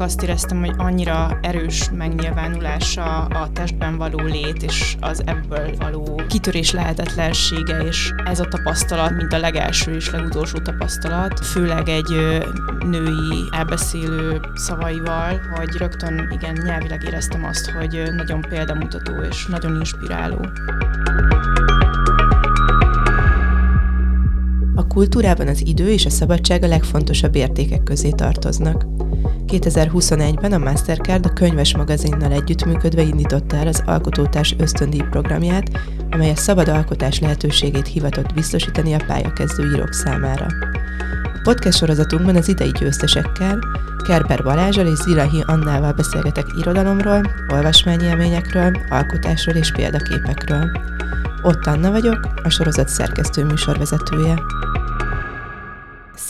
könyvnek azt éreztem, hogy annyira erős megnyilvánulása a testben való lét, és az ebből való kitörés lehetetlensége, és ez a tapasztalat, mint a legelső és legutolsó tapasztalat, főleg egy női elbeszélő szavaival, hogy rögtön igen, nyelvileg éreztem azt, hogy nagyon példamutató és nagyon inspiráló. A kultúrában az idő és a szabadság a legfontosabb értékek közé tartoznak. 2021-ben a Mastercard a könyves magazinnal együttműködve indította el az Alkotótárs ösztöndíj programját, amely a szabad alkotás lehetőségét hivatott biztosítani a pályakezdő írók számára. A podcast sorozatunkban az idei győztesekkel, Kerber Balázsal és Zilahi Annával beszélgetek irodalomról, olvasmányélményekről, alkotásról és példaképekről. Ott Anna vagyok, a sorozat szerkesztő műsorvezetője.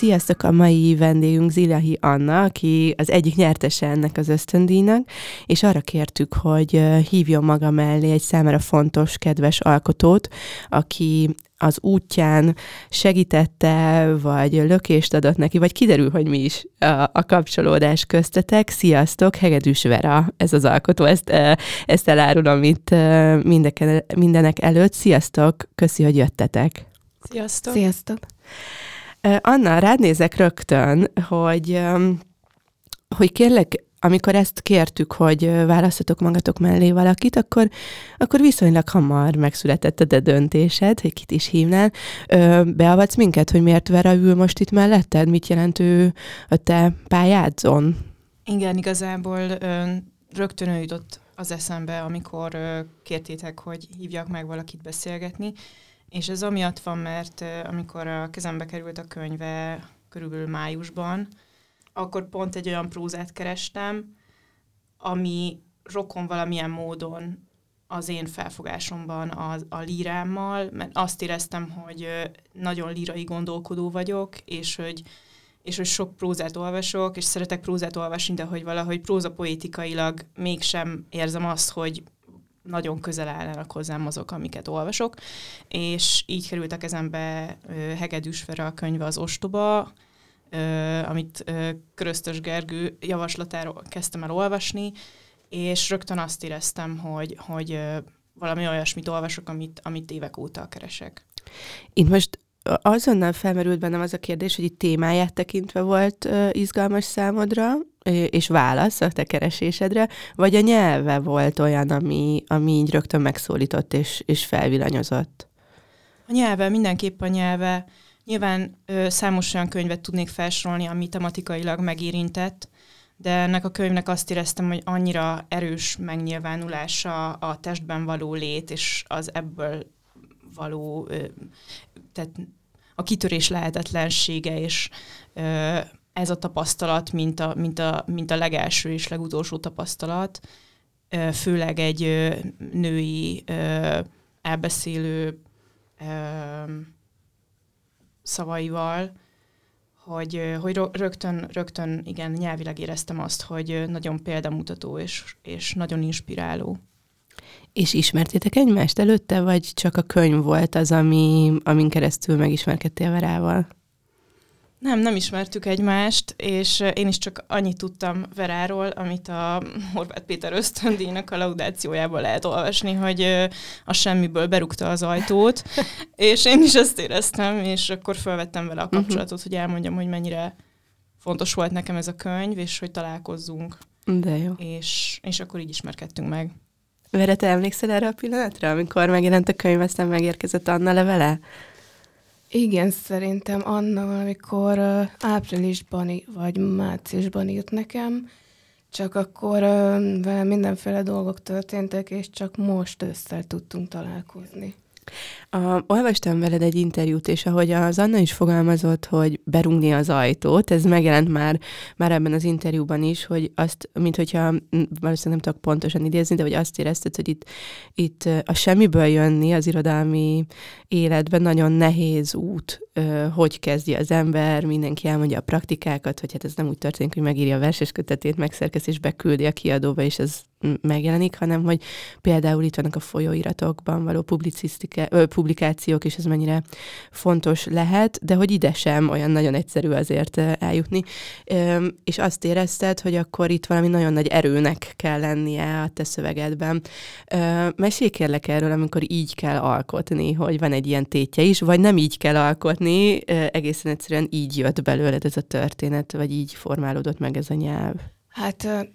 Sziasztok! A mai vendégünk Zilahi Anna, aki az egyik nyertese ennek az ösztöndíjnak, és arra kértük, hogy hívjon maga mellé egy számára fontos, kedves alkotót, aki az útján segítette, vagy lökést adott neki, vagy kiderül, hogy mi is a, a kapcsolódás köztetek. Sziasztok, Hegedűs Vera, ez az alkotó, ezt, ezt elárulom itt mindenek előtt. Sziasztok, köszi, hogy jöttetek. Sziasztok! Sziasztok! Anna, rád nézek rögtön, hogy, hogy kérlek, amikor ezt kértük, hogy választatok magatok mellé valakit, akkor, akkor viszonylag hamar megszületett a de döntésed, hogy kit is hívnál. Beavatsz minket, hogy miért Vera ül most itt melletted? Mit jelent ő a te pályádzon? Igen, igazából rögtön ő jutott az eszembe, amikor kértétek, hogy hívjak meg valakit beszélgetni, és ez amiatt van, mert amikor a kezembe került a könyve körülbelül májusban, akkor pont egy olyan prózát kerestem, ami rokon valamilyen módon az én felfogásomban a, a lírámmal, mert azt éreztem, hogy nagyon lírai gondolkodó vagyok, és hogy, és hogy sok prózát olvasok, és szeretek prózát olvasni, de hogy valahogy próza poétikailag mégsem érzem azt, hogy nagyon közel állnak hozzám azok, amiket olvasok, és így került a kezembe Hegedűs Fere a könyve az Ostoba, amit Köröztös Gergő javaslatáról kezdtem el olvasni, és rögtön azt éreztem, hogy, hogy valami olyasmit olvasok, amit, amit évek óta keresek. Itt most azonnal felmerült bennem az a kérdés, hogy itt témáját tekintve volt uh, izgalmas számodra, és válasz a te keresésedre, vagy a nyelve volt olyan, ami, ami így rögtön megszólított és, és felvillanyozott? A nyelve, mindenképp a nyelve. Nyilván ö, számos olyan könyvet tudnék felsorolni, ami tematikailag megérintett, de ennek a könyvnek azt éreztem, hogy annyira erős megnyilvánulása a testben való lét, és az ebből való, ö, tehát a kitörés lehetetlensége, és ö, ez a tapasztalat, mint a, mint, a, mint a legelső és legutolsó tapasztalat, főleg egy női elbeszélő szavaival, hogy, hogy rögtön, rögtön igen, nyelvileg éreztem azt, hogy nagyon példamutató és, és nagyon inspiráló. És ismertétek egymást előtte, vagy csak a könyv volt az, ami, amin keresztül megismerkedtél Verával? Nem, nem ismertük egymást, és én is csak annyit tudtam Veráról, amit a Horváth Péter ösztöndíjnak a laudációjában lehet olvasni, hogy a semmiből berúgta az ajtót, és én is ezt éreztem, és akkor felvettem vele a mhm. kapcsolatot, uh-huh. hogy elmondjam, hogy mennyire fontos volt nekem ez a könyv, és hogy találkozzunk. De jó. És, és akkor így ismerkedtünk meg. Vere, te emlékszel erre a pillanatra, amikor megjelent a könyv, aztán megérkezett Anna levele? Igen, szerintem Anna valamikor uh, áprilisban vagy márciusban írt nekem, csak akkor uh, mindenféle dolgok történtek, és csak most össze tudtunk találkozni. A, olvastam veled egy interjút, és ahogy az Anna is fogalmazott, hogy berungni az ajtót, ez megjelent már, már ebben az interjúban is, hogy azt, mint hogyha valószínűleg nem tudok pontosan idézni, de hogy azt érezted, hogy itt, itt a semmiből jönni az irodalmi életben nagyon nehéz út, hogy kezdje az ember, mindenki elmondja a praktikákat, hogy hát ez nem úgy történik, hogy megírja a verses kötetét, megszerkesz és beküldi a kiadóba, és ez megjelenik, hanem hogy például itt vannak a folyóiratokban való publikációk, és ez mennyire fontos lehet, de hogy ide sem olyan nagyon egyszerű azért eljutni. És azt érezted, hogy akkor itt valami nagyon nagy erőnek kell lennie a te szövegedben. Mesélj kérlek erről, amikor így kell alkotni, hogy van egy ilyen tétje is, vagy nem így kell alkotni, egészen egyszerűen így jött belőled ez a történet, vagy így formálódott meg ez a nyelv. Hát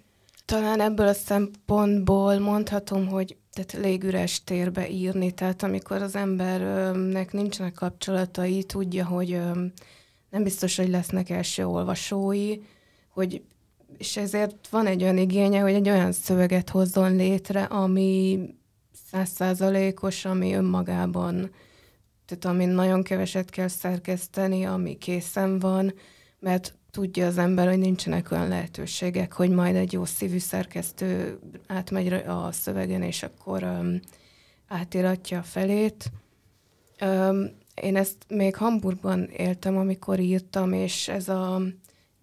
talán ebből a szempontból mondhatom, hogy tehát légüres térbe írni, tehát amikor az embernek nincsenek kapcsolatai, tudja, hogy nem biztos, hogy lesznek első olvasói, hogy és ezért van egy olyan igénye, hogy egy olyan szöveget hozzon létre, ami százszázalékos, ami önmagában, tehát ami nagyon keveset kell szerkeszteni, ami készen van, mert tudja az ember, hogy nincsenek olyan lehetőségek, hogy majd egy jó szívű szerkesztő átmegy a szövegen, és akkor um, átiratja a felét. Um, én ezt még Hamburgban éltem, amikor írtam, és ez a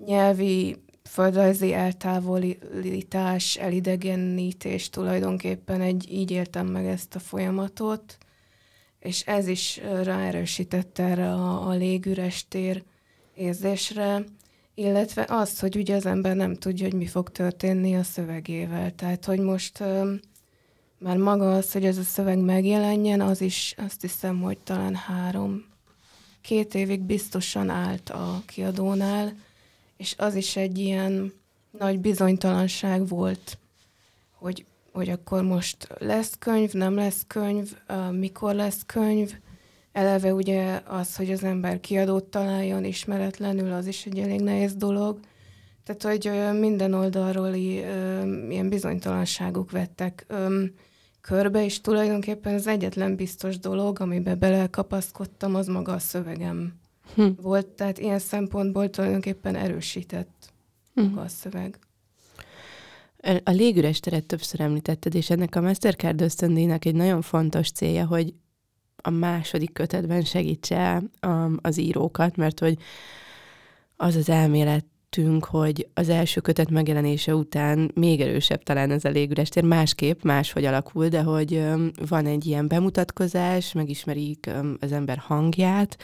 nyelvi földrajzi eltávolítás, elidegenítés tulajdonképpen egy, így éltem meg ezt a folyamatot, és ez is ráerősítette erre a, a légüres tér érzésre, illetve az, hogy ugye az ember nem tudja, hogy mi fog történni a szövegével. Tehát, hogy most már maga az, hogy ez a szöveg megjelenjen, az is azt hiszem, hogy talán három, két évig biztosan állt a kiadónál, és az is egy ilyen nagy bizonytalanság volt, hogy, hogy akkor most lesz könyv, nem lesz könyv, mikor lesz könyv, Eleve ugye az, hogy az ember kiadót találjon ismeretlenül, az is egy elég nehéz dolog. Tehát, hogy minden oldalról ilyen bizonytalanságok vettek körbe, és tulajdonképpen az egyetlen biztos dolog, amiben belekapaszkodtam, az maga a szövegem hm. volt. Tehát ilyen szempontból tulajdonképpen erősített hm. maga a szöveg. A légüres teret többször említetted, és ennek a Mastercard ösztöndíjnak egy nagyon fontos célja, hogy a második kötetben segítse az írókat, mert hogy az az elmélet tűnk, hogy az első kötet megjelenése után még erősebb talán ez a légüres tér, másképp, máshogy alakul, de hogy van egy ilyen bemutatkozás, megismerik az ember hangját,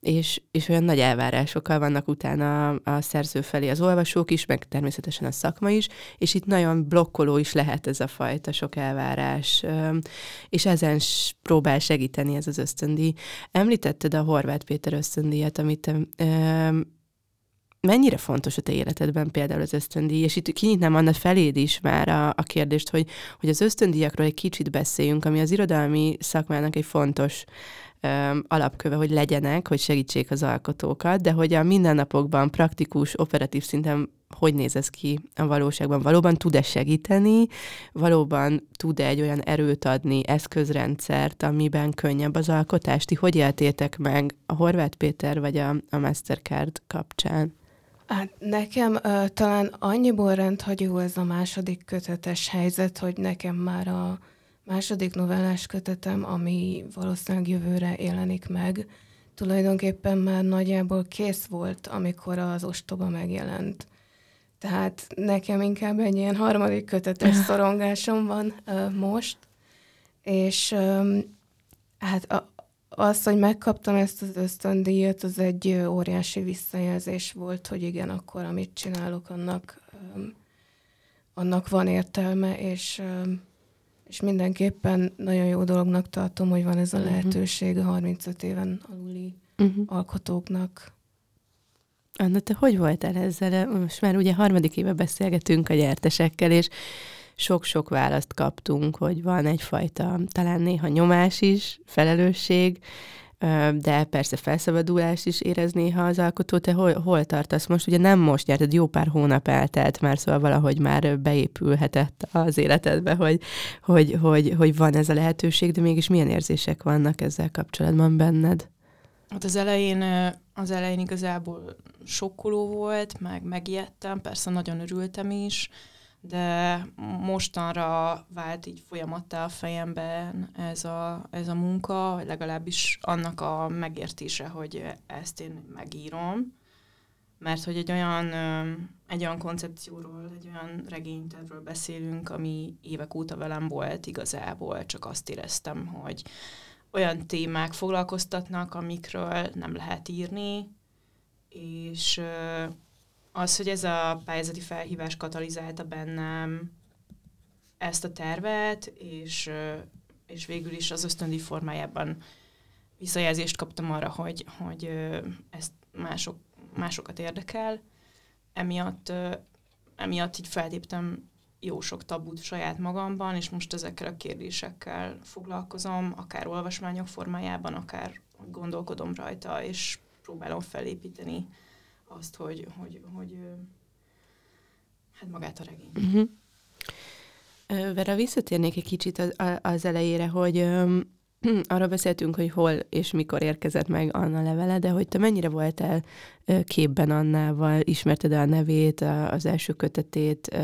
és, és olyan nagy elvárásokkal vannak utána a szerző felé az olvasók is, meg természetesen a szakma is, és itt nagyon blokkoló is lehet ez a fajta sok elvárás, és ezen próbál segíteni ez az ösztöndíj. Említetted a Horváth Péter ösztöndíjat, amit mennyire fontos a te életedben például az ösztöndíj, és itt kinyitnám Anna feléd is már a, a kérdést, hogy, hogy az ösztöndíjakról egy kicsit beszéljünk, ami az irodalmi szakmának egy fontos alapköve, hogy legyenek, hogy segítsék az alkotókat, de hogy a mindennapokban praktikus, operatív szinten hogy néz ez ki a valóságban? Valóban tud-e segíteni? Valóban tud-e egy olyan erőt adni, eszközrendszert, amiben könnyebb az alkotás? Ti hogy éltétek meg a Horváth Péter vagy a, a Mastercard kapcsán? Hát nekem uh, talán annyiból rendhagyó ez a második kötetes helyzet, hogy nekem már a második novellás kötetem, ami valószínűleg jövőre jelenik meg, tulajdonképpen már nagyjából kész volt, amikor az ostoba megjelent. Tehát nekem inkább egy ilyen harmadik kötetes szorongásom van uh, most, és um, hát a, az, hogy megkaptam ezt az ösztöndíjat, az egy óriási visszajelzés volt, hogy igen, akkor amit csinálok, annak, annak van értelme, és és mindenképpen nagyon jó dolognak tartom, hogy van ez a mhm. lehetőség a 35 éven aluli uh-huh. alkotóknak. Anna, te hogy voltál ezzel? Most már ugye harmadik éve beszélgetünk a gyertesekkel, és sok-sok választ kaptunk, hogy van egyfajta, talán néha nyomás is, felelősség, de persze felszabadulást is érez néha az alkotó. Te hol, hol tartasz most? Ugye nem most nyerted, jó pár hónap eltelt már, szóval valahogy már beépülhetett az életedbe, hogy, hogy, hogy, hogy van ez a lehetőség, de mégis milyen érzések vannak ezzel kapcsolatban benned? Hát az elején, az elején igazából sokkoló volt, meg megijedtem, persze nagyon örültem is, de mostanra vált így folyamattá a fejemben ez a, ez a munka, legalábbis annak a megértése, hogy ezt én megírom, mert hogy egy olyan, egy olyan koncepcióról, egy olyan regénytervről beszélünk, ami évek óta velem volt igazából, csak azt éreztem, hogy olyan témák foglalkoztatnak, amikről nem lehet írni, és az, hogy ez a pályázati felhívás katalizálta bennem ezt a tervet, és, és végül is az ösztöndi formájában visszajelzést kaptam arra, hogy, hogy ezt mások, másokat érdekel. Emiatt, emiatt így feltéptem jó sok tabut saját magamban, és most ezekkel a kérdésekkel foglalkozom, akár olvasmányok formájában, akár gondolkodom rajta, és próbálom felépíteni azt, hogy, hogy, hogy hát magát a regényt. Uh-huh. Vera, visszatérnék egy kicsit az, az elejére, hogy um, arra beszéltünk, hogy hol és mikor érkezett meg Anna levele, de hogy te mennyire voltál képben Annával, ismerted a nevét, az első kötetét,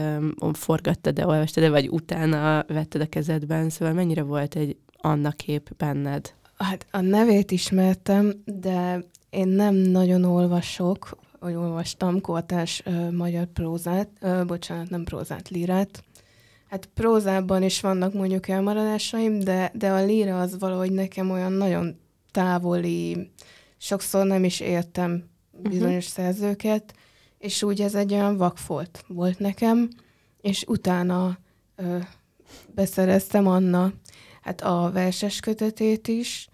forgattad-e, olvastad-e, vagy utána vetted a kezedben, szóval mennyire volt egy Anna kép benned? Hát a nevét ismertem, de én nem nagyon olvasok, hogy olvastam kortás uh, magyar prózát, uh, bocsánat, nem prózát, lírát. Hát prózában is vannak mondjuk elmaradásaim, de, de a líra az valahogy nekem olyan nagyon távoli, sokszor nem is értem mhm. bizonyos uh-huh. szerzőket, és úgy ez egy olyan vakfolt volt nekem, és utána ö, beszereztem Anna hát a verses kötetét is,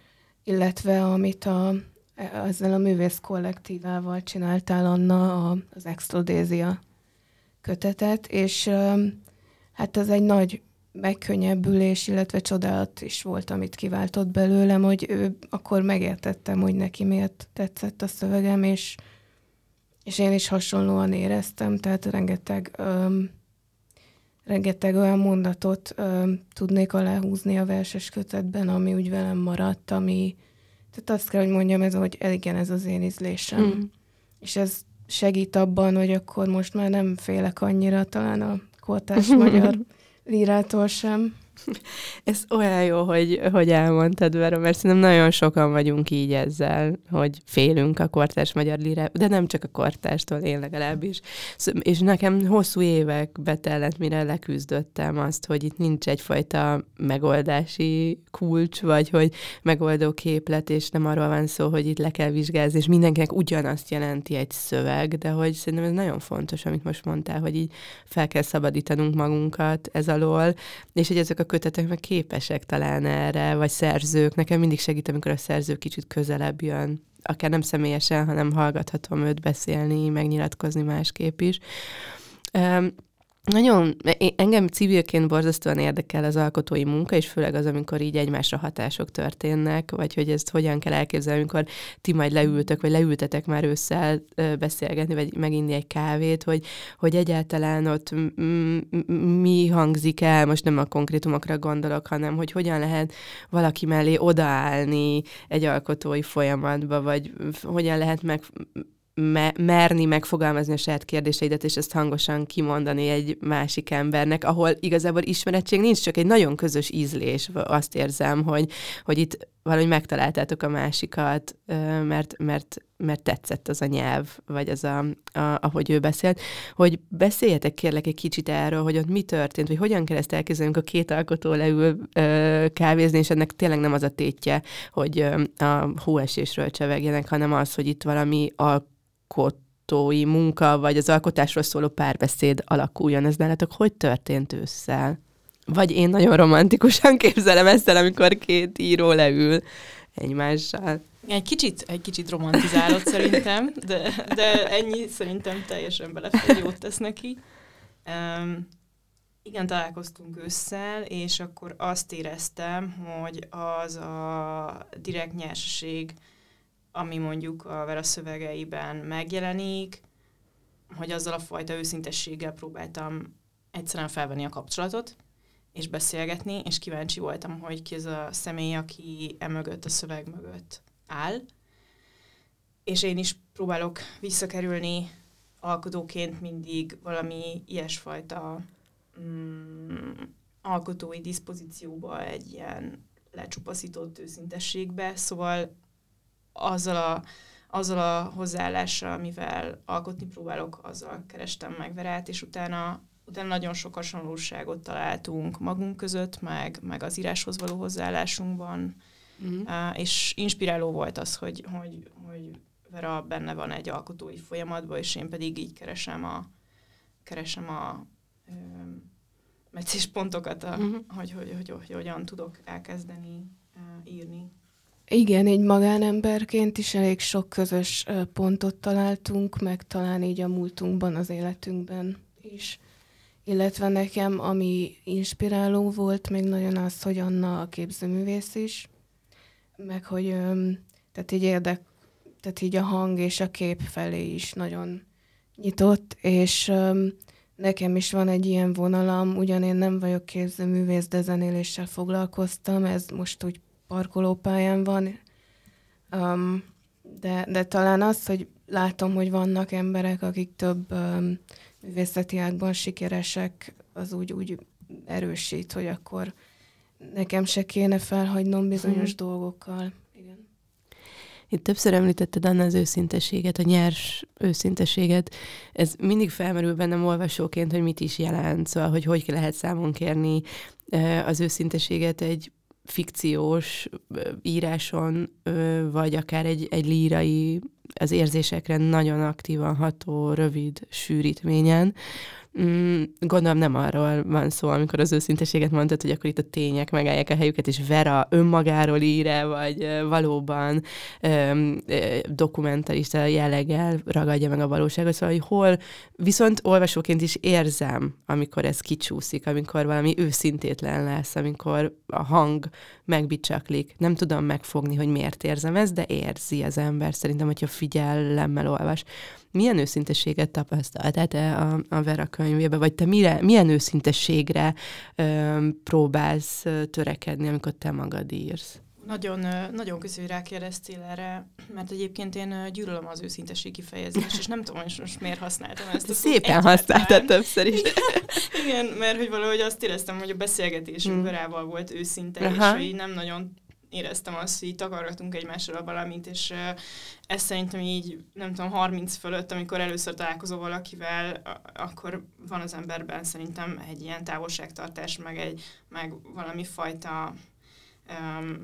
illetve amit a ezzel a művész kollektívával csináltál Anna a, az Extrodézia kötetet, és hát ez egy nagy megkönnyebbülés, illetve csodálat is volt, amit kiváltott belőlem, hogy ő akkor megértettem, hogy neki miért tetszett a szövegem, és, és én is hasonlóan éreztem, tehát rengeteg, öm, rengeteg olyan mondatot öm, tudnék aláhúzni a verses kötetben, ami úgy velem maradt, ami, tehát azt kell, hogy mondjam, ez, hogy igen, ez az én ízlésem. Mm. És ez segít abban, hogy akkor most már nem félek annyira talán a kortás magyar lírától sem. Ez olyan jó, hogy, hogy elmondtad, Vera, mert szerintem nagyon sokan vagyunk így ezzel, hogy félünk a kortárs magyar lírá, de nem csak a kortástól, én legalábbis. És nekem hosszú évek betellett, mire leküzdöttem azt, hogy itt nincs egyfajta megoldási kulcs, vagy hogy megoldó képlet, és nem arról van szó, hogy itt le kell vizsgázni, és mindenkinek ugyanazt jelenti egy szöveg, de hogy szerintem ez nagyon fontos, amit most mondtál, hogy így fel kell szabadítanunk magunkat ez alól, és hogy ezek a kötetek meg képesek talán erre, vagy szerzők. Nekem mindig segít, amikor a szerző kicsit közelebb jön, akár nem személyesen, hanem hallgathatom őt beszélni, megnyilatkozni másképp is. Nagyon, engem civilként borzasztóan érdekel az alkotói munka, és főleg az, amikor így egymásra hatások történnek, vagy hogy ezt hogyan kell elképzelni, amikor ti majd leültök, vagy leültetek már ősszel beszélgetni, vagy meginni egy kávét, hogy, hogy egyáltalán ott mi hangzik el, most nem a konkrétumokra gondolok, hanem hogy hogyan lehet valaki mellé odaállni egy alkotói folyamatba, vagy hogyan lehet meg me- merni megfogalmazni a saját kérdéseidet, és ezt hangosan kimondani egy másik embernek, ahol igazából ismeretség nincs, csak egy nagyon közös ízlés. Azt érzem, hogy, hogy itt valahogy megtaláltátok a másikat, mert, mert, mert tetszett az a nyelv, vagy az, a, a, ahogy ő beszélt, hogy beszéljetek kérlek egy kicsit erről, hogy ott mi történt, vagy hogyan kell ezt elképzelni, a két alkotó leül ö, kávézni, és ennek tényleg nem az a tétje, hogy ö, a hóesésről csevegjenek, hanem az, hogy itt valami al- alkotói munka, vagy az alkotásról szóló párbeszéd alakuljon. Ez nálatok hogy történt ősszel? Vagy én nagyon romantikusan képzelem ezt el, amikor két író leül egymással. Egy kicsit, egy kicsit romantizálott szerintem, de, de ennyi szerintem teljesen belefér, jót tesz neki. Um, igen, találkoztunk ősszel, és akkor azt éreztem, hogy az a direkt nyerség, ami mondjuk a Vera szövegeiben megjelenik, hogy azzal a fajta őszintességgel próbáltam egyszerűen felvenni a kapcsolatot, és beszélgetni, és kíváncsi voltam, hogy ki ez a személy, aki emögött, a szöveg mögött áll. És én is próbálok visszakerülni alkotóként mindig valami ilyesfajta mm, alkotói diszpozícióba, egy ilyen lecsupaszított őszintességbe, szóval azzal a, azzal a hozzáállással, amivel alkotni próbálok, azzal kerestem meg Verát, és utána, utána nagyon sok hasonlóságot találtunk magunk között, meg, meg az íráshoz való hozzáállásunkban, mm. uh, és inspiráló volt az, hogy, hogy, hogy Vera benne van egy alkotói folyamatban, és én pedig így keresem a, keresem a meccés pontokat, a, uh-huh. hogy, hogy, hogy, hogy hogyan tudok elkezdeni uh, írni. Igen, így magánemberként is elég sok közös pontot találtunk, meg talán így a múltunkban, az életünkben is. Illetve nekem, ami inspiráló volt, még nagyon az, hogy Anna a képzőművész is, meg hogy tehát így érdek, tehát így a hang és a kép felé is nagyon nyitott, és nekem is van egy ilyen vonalam, ugyan én nem vagyok képzőművész, de zenéléssel foglalkoztam, ez most úgy parkolópályán van, um, de, de talán az, hogy látom, hogy vannak emberek, akik több um, művészeti ágban sikeresek, az úgy, úgy erősít, hogy akkor nekem se kéne felhagynom bizonyos hmm. dolgokkal. Igen. Itt többször említetted Anna az őszinteséget, a nyers őszinteséget. Ez mindig felmerül bennem olvasóként, hogy mit is jelent, szóval, hogy hogy lehet számon kérni az őszinteséget egy fikciós íráson, vagy akár egy, egy lírai, az érzésekre nagyon aktívan ható, rövid sűrítményen, Mm, gondolom nem arról van szó, amikor az őszinteséget mondtad, hogy akkor itt a tények megállják a helyüket, és Vera önmagáról ír vagy valóban ö, ö, dokumentarista jelleggel ragadja meg a valóságot, szóval, hogy hol viszont olvasóként is érzem, amikor ez kicsúszik, amikor valami őszintétlen lesz, amikor a hang megbicsaklik. Nem tudom megfogni, hogy miért érzem ezt, de érzi az ember. Szerintem, hogyha figyelemmel olvas. Milyen őszinteséget tapasztaltál te a, a Vera könyvébe, vagy te mire, milyen őszintességre ö, próbálsz törekedni, amikor te magad írsz? Nagyon, nagyon köszönöm, hogy rákérdeztél erre, mert egyébként én gyűlölöm az őszintesség kifejezést, és nem tudom, hogy most miért használtam ezt. A Szépen használtad többször is. Igen, mert hogy valahogy azt éreztem, hogy a beszélgetésünk hmm. Verával volt őszinte, Aha. és hogy nem nagyon éreztem azt, hogy takargatunk egymásra valamit, és ez szerintem így, nem tudom, 30 fölött, amikor először találkozol valakivel, akkor van az emberben szerintem egy ilyen távolságtartás, meg, egy, meg valami fajta um,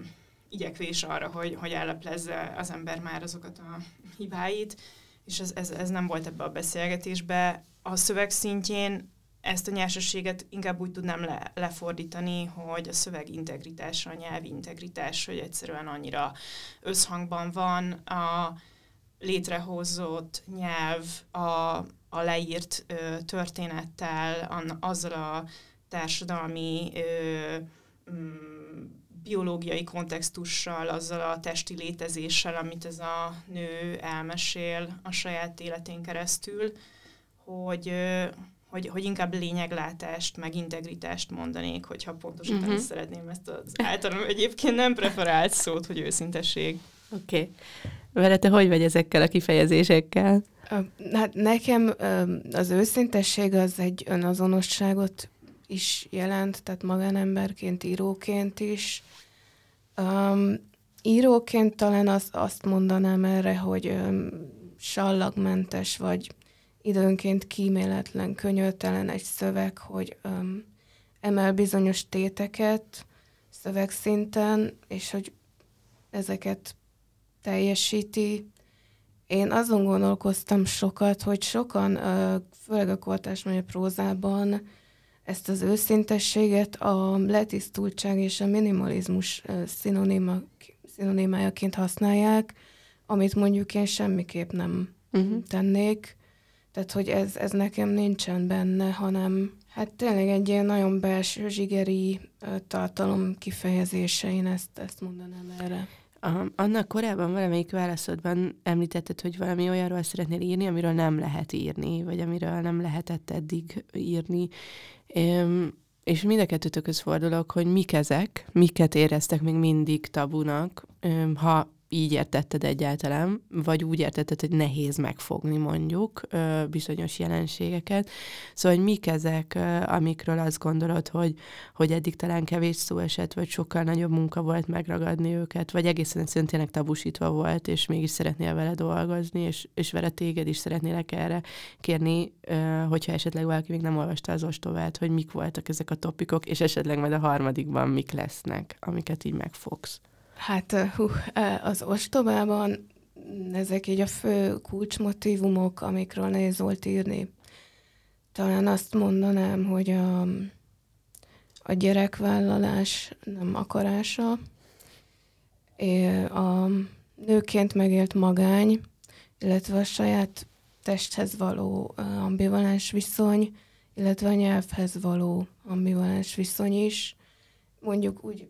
igyekvés arra, hogy, hogy elleplezze az ember már azokat a hibáit, és ez, ez, ez nem volt ebbe a beszélgetésbe. A szöveg szintjén ezt a nyersességet inkább úgy tudnám le, lefordítani, hogy a szöveg integritása, a nyelvi integritás, hogy egyszerűen annyira összhangban van a létrehozott nyelv, a, a leírt ö, történettel, an, azzal a társadalmi ö, mm, biológiai kontextussal, azzal a testi létezéssel, amit ez a nő elmesél a saját életén keresztül, hogy, hogy, hogy inkább lényeglátást, meg integritást mondanék, hogyha pontosítani uh-huh. szeretném ezt az általam egyébként nem preferált szót, hogy őszintesség. Oké. Okay. Vele te hogy vagy ezekkel a kifejezésekkel? Hát nekem az őszintesség az egy önazonosságot is jelent, tehát magánemberként, íróként is. Um, íróként talán az, azt mondanám erre, hogy um, sallagmentes vagy időnként kíméletlen, könyörtelen egy szöveg, hogy um, emel bizonyos téteket szövegszinten, és hogy ezeket teljesíti. Én azon gondolkoztam sokat, hogy sokan, főleg a kortás magyar prózában ezt az őszintességet a letisztultság és a minimalizmus szinonima, szinonimájaként használják, amit mondjuk én semmiképp nem uh-huh. tennék. Tehát, hogy ez, ez nekem nincsen benne, hanem hát tényleg egy ilyen nagyon belső zsigeri tartalom kifejezése, én ezt, ezt mondanám erre. Annak korábban valamelyik válaszodban említetted, hogy valami olyanról szeretnél írni, amiről nem lehet írni, vagy amiről nem lehetett eddig írni. És mind a kettőtökhöz fordulok, hogy mik ezek, miket éreztek még mindig tabunak, ha így értetted egyáltalán, vagy úgy értetted, hogy nehéz megfogni mondjuk bizonyos jelenségeket. Szóval, hogy mik ezek, amikről azt gondolod, hogy, hogy eddig talán kevés szó esett, vagy sokkal nagyobb munka volt megragadni őket, vagy egészen egyszerűen tényleg tabusítva volt, és mégis szeretnél vele dolgozni, és, és vele téged is szeretnélek erre kérni, hogyha esetleg valaki még nem olvasta az ostobát, hogy mik voltak ezek a topikok, és esetleg majd a harmadikban mik lesznek, amiket így megfogsz. Hát hú, az ostobában ezek így a fő kulcsmotívumok, amikről nehéz volt írni. Talán azt mondanám, hogy a, a gyerekvállalás nem akarása, a nőként megélt magány, illetve a saját testhez való ambivalens viszony, illetve a nyelvhez való ambivalens viszony is. Mondjuk úgy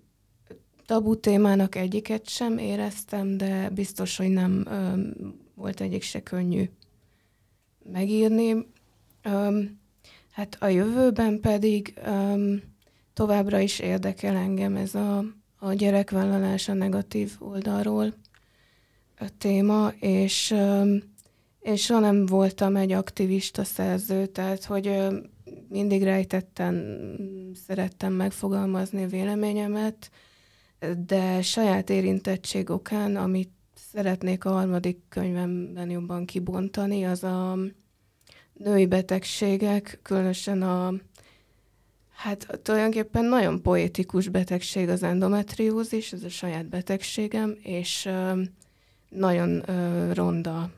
tabu témának egyiket sem éreztem, de biztos, hogy nem ö, volt egyik se könnyű megírni. Ö, hát a jövőben pedig ö, továbbra is érdekel engem ez a, a gyerekvállalás a negatív oldalról a téma, és ö, én soha nem voltam egy aktivista szerző, tehát hogy ö, mindig rejtetten szerettem megfogalmazni véleményemet, de saját érintettség okán, amit szeretnék a harmadik könyvemben jobban kibontani, az a női betegségek, különösen a Hát tulajdonképpen nagyon poétikus betegség az endometriózis, ez a saját betegségem, és nagyon ronda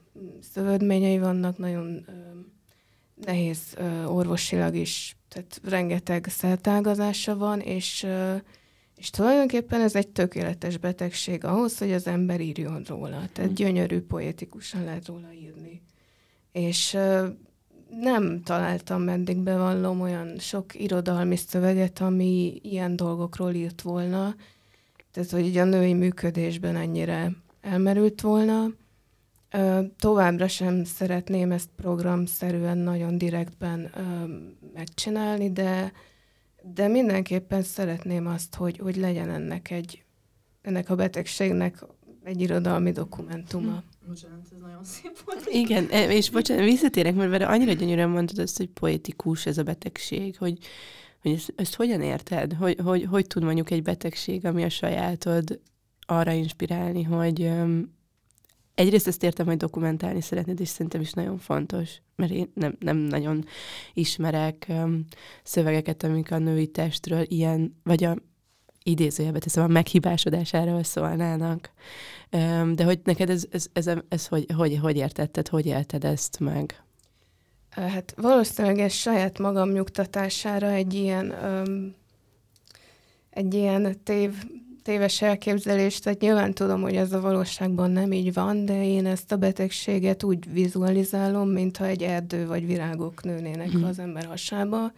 szövődményei vannak, nagyon nehéz orvosilag is, tehát rengeteg szertágazása van, és és tulajdonképpen ez egy tökéletes betegség ahhoz, hogy az ember írjon róla. Tehát mm. gyönyörű, poétikusan lehet róla írni. És nem találtam meddig bevallom olyan sok irodalmi szöveget, ami ilyen dolgokról írt volna. Tehát, hogy így a női működésben ennyire elmerült volna. Továbbra sem szeretném ezt programszerűen, nagyon direktben megcsinálni, de de mindenképpen szeretném azt, hogy, hogy legyen ennek egy, ennek a betegségnek egy irodalmi dokumentuma. Hm. Bocsánat, ez nagyon szép volt. Igen, e, és bocsánat, visszatérek, mert annyira gyönyörűen mondtad azt, hogy poetikus ez a betegség, hogy, hogy ezt, ezt hogyan érted? Hogy, hogy, hogy tud mondjuk egy betegség, ami a sajátod arra inspirálni, hogy, egyrészt ezt értem, hogy dokumentálni szeretnéd, és szerintem is nagyon fontos, mert én nem, nem nagyon ismerek um, szövegeket, amik a női testről ilyen, vagy a idézőjelbe teszem, a meghibásodásáról szólnának. Um, de hogy neked ez, ez, ez, ez, ez hogy, hogy, hogy értetted, hogy élted ezt meg? Hát valószínűleg ez saját magam nyugtatására egy ilyen, um, egy ilyen tév, téves elképzelést, tehát nyilván tudom, hogy ez a valóságban nem így van, de én ezt a betegséget úgy vizualizálom, mintha egy erdő vagy virágok nőnének mm. az ember hasába.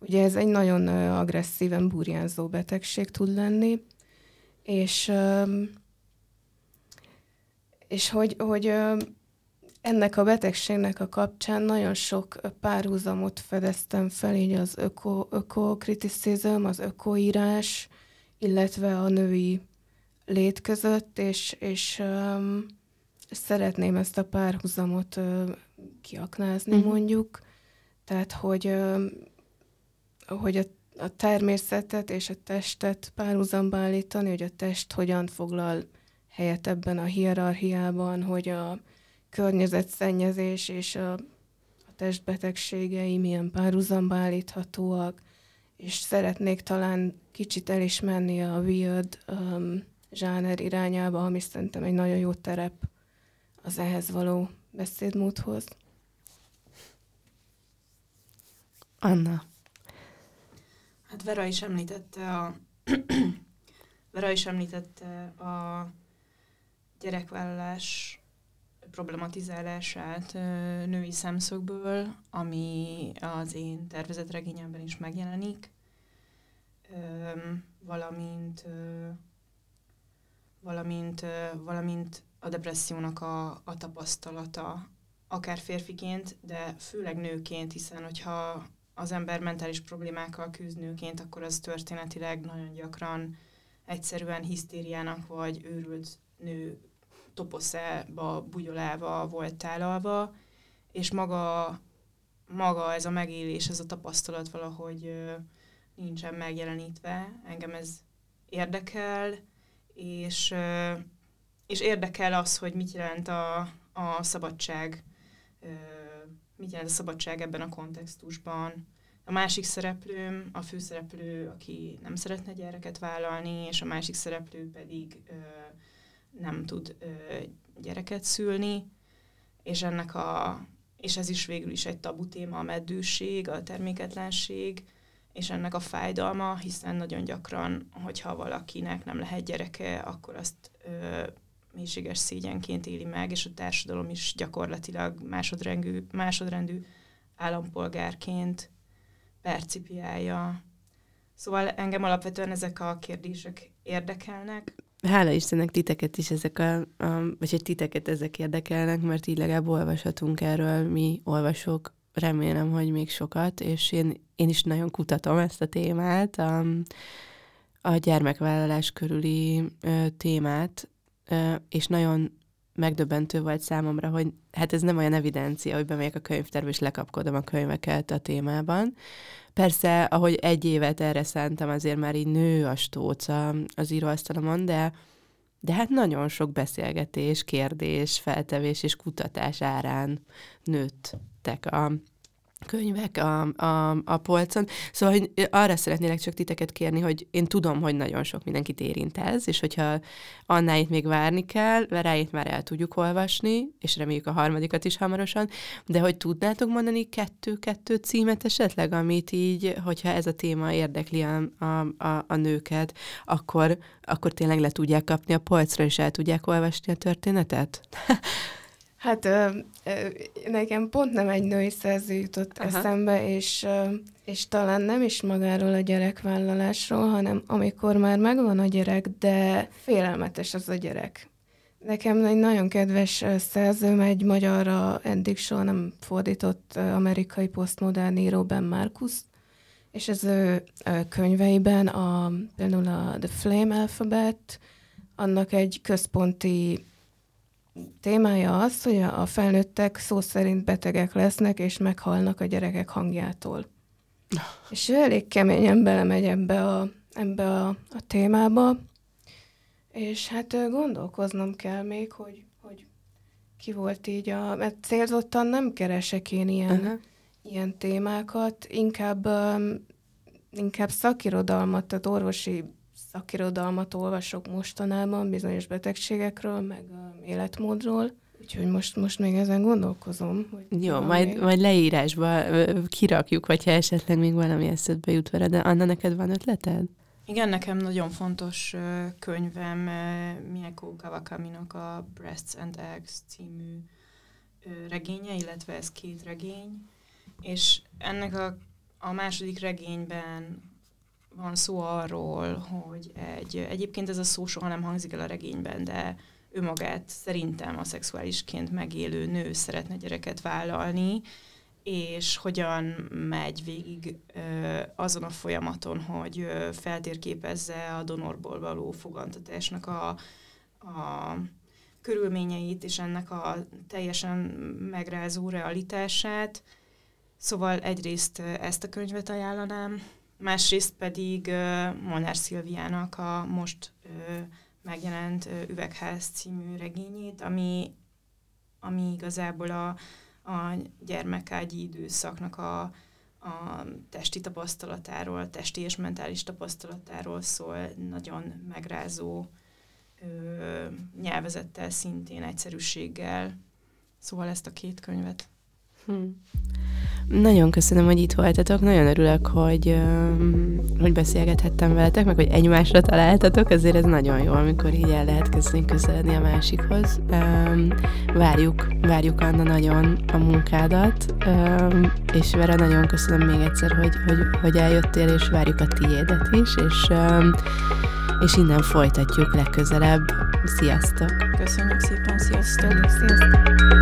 Ugye ez egy nagyon agresszíven burjánzó betegség tud lenni, és, és hogy, hogy ennek a betegségnek a kapcsán nagyon sok párhuzamot fedeztem fel, így az öko, ökokriticizm, az ökoírás, illetve a női lét között, és, és um, szeretném ezt a párhuzamot uh, kiaknázni uh-huh. mondjuk. Tehát, hogy, uh, hogy a, a természetet és a testet párhuzamba állítani, hogy a test hogyan foglal helyet ebben a hierarchiában, hogy a környezetszennyezés és a, a testbetegségei milyen párhuzamba állíthatóak, és szeretnék talán kicsit el is menni a weird um, zsáner irányába, ami szerintem egy nagyon jó terep az ehhez való beszédmódhoz. Anna. Hát Vera is említette a Vera is említette a gyerekvállalás problematizálását női szemszögből, ami az én tervezett regényemben is megjelenik, valamint, valamint, valamint a depressziónak a, a tapasztalata, akár férfiként, de főleg nőként, hiszen hogyha az ember mentális problémákkal küzd nőként, akkor az történetileg nagyon gyakran egyszerűen hisztériának vagy őrült nő toposzába bugyolálva volt tálalva, és maga, maga ez a megélés, ez a tapasztalat valahogy nincsen megjelenítve. Engem ez érdekel, és, és érdekel az, hogy mit jelent a, a szabadság, mit jelent a szabadság ebben a kontextusban. A másik szereplőm, a főszereplő, aki nem szeretne gyereket vállalni, és a másik szereplő pedig nem tud gyereket szülni, és ennek a, és ez is végül is egy tabu téma, a meddőség, a terméketlenség, és ennek a fájdalma, hiszen nagyon gyakran, hogyha valakinek nem lehet gyereke, akkor azt ö, mélységes szégyenként éli meg, és a társadalom is gyakorlatilag másodrendű, másodrendű állampolgárként percipiálja. Szóval engem alapvetően ezek a kérdések érdekelnek. Hála Istennek titeket is ezek a, a vagy hogy titeket ezek érdekelnek, mert így legalább olvashatunk erről mi olvasók, remélem, hogy még sokat, és én, én is nagyon kutatom ezt a témát, a, a gyermekvállalás körüli ö, témát, ö, és nagyon megdöbbentő volt számomra, hogy hát ez nem olyan evidencia, hogy bemegyek a könyvtárba és lekapkodom a könyveket a témában. Persze, ahogy egy évet erre szántam, azért már így nő a stóca az íróasztalomon, de, de hát nagyon sok beszélgetés, kérdés, feltevés és kutatás árán nőttek a, könyvek a, a, a polcon. Szóval hogy arra szeretnélek csak titeket kérni, hogy én tudom, hogy nagyon sok mindenkit érint ez, és hogyha Annáit még várni kell, Veráit már el tudjuk olvasni, és reméljük a harmadikat is hamarosan, de hogy tudnátok mondani kettő-kettő címet esetleg, amit így, hogyha ez a téma érdekli a, a, a, a nőket, akkor, akkor tényleg le tudják kapni a polcra, és el tudják olvasni a történetet? Hát ö, ö, nekem pont nem egy női szerző jutott Aha. eszembe, és, ö, és talán nem is magáról a gyerekvállalásról, hanem amikor már megvan a gyerek, de félelmetes az a gyerek. Nekem egy nagyon kedves szerzőm, egy magyarra eddig soha nem fordított amerikai posztmodern író Ben Marcus, és az ő könyveiben a, például a The Flame Alphabet, annak egy központi témája az, hogy a felnőttek szó szerint betegek lesznek, és meghalnak a gyerekek hangjától. és ő elég keményen belemegy ebbe a, ebbe a, a témába, és hát gondolkoznom kell még, hogy, hogy ki volt így a... Mert célzottan nem keresek én ilyen, uh-huh. ilyen témákat, inkább, um, inkább szakirodalmat, tehát orvosi szakirodalmat olvasok mostanában bizonyos betegségekről, meg életmódról, úgyhogy most, most még ezen gondolkozom. Hogy Jó, majd, még... majd leírásba kirakjuk, vagy ha esetleg még valami eszedbe jut vele, de Anna, neked van ötleted? Igen, nekem nagyon fontos könyvem Mieko Kawakaminak a Breasts and Eggs című regénye, illetve ez két regény, és ennek a, a második regényben van szó arról, hogy egy, egyébként ez a szó soha nem hangzik el a regényben, de ő magát szerintem a szexuálisként megélő nő szeretne gyereket vállalni, és hogyan megy végig azon a folyamaton, hogy feltérképezze a donorból való fogantatásnak a, a körülményeit, és ennek a teljesen megrázó realitását. Szóval egyrészt ezt a könyvet ajánlanám, másrészt pedig Molnár Szilviának a most megjelent Üvegház című regényét, ami, ami igazából a, a gyermekágyi időszaknak a, a testi tapasztalatáról, testi és mentális tapasztalatáról szól, nagyon megrázó ö, nyelvezettel, szintén egyszerűséggel. Szóval ezt a két könyvet. Hmm. Nagyon köszönöm, hogy itt voltatok, nagyon örülök, hogy, hogy beszélgethettem veletek, meg hogy egymásra találtatok, azért ez nagyon jó, amikor így el lehet kezdeni közeledni a másikhoz. Várjuk, várjuk Anna nagyon a munkádat, és Vera nagyon köszönöm még egyszer, hogy, hogy, hogy eljöttél, és várjuk a tiédet is, és, és innen folytatjuk legközelebb. Sziasztok! Köszönjük szépen, sziasztok! Sziasztok!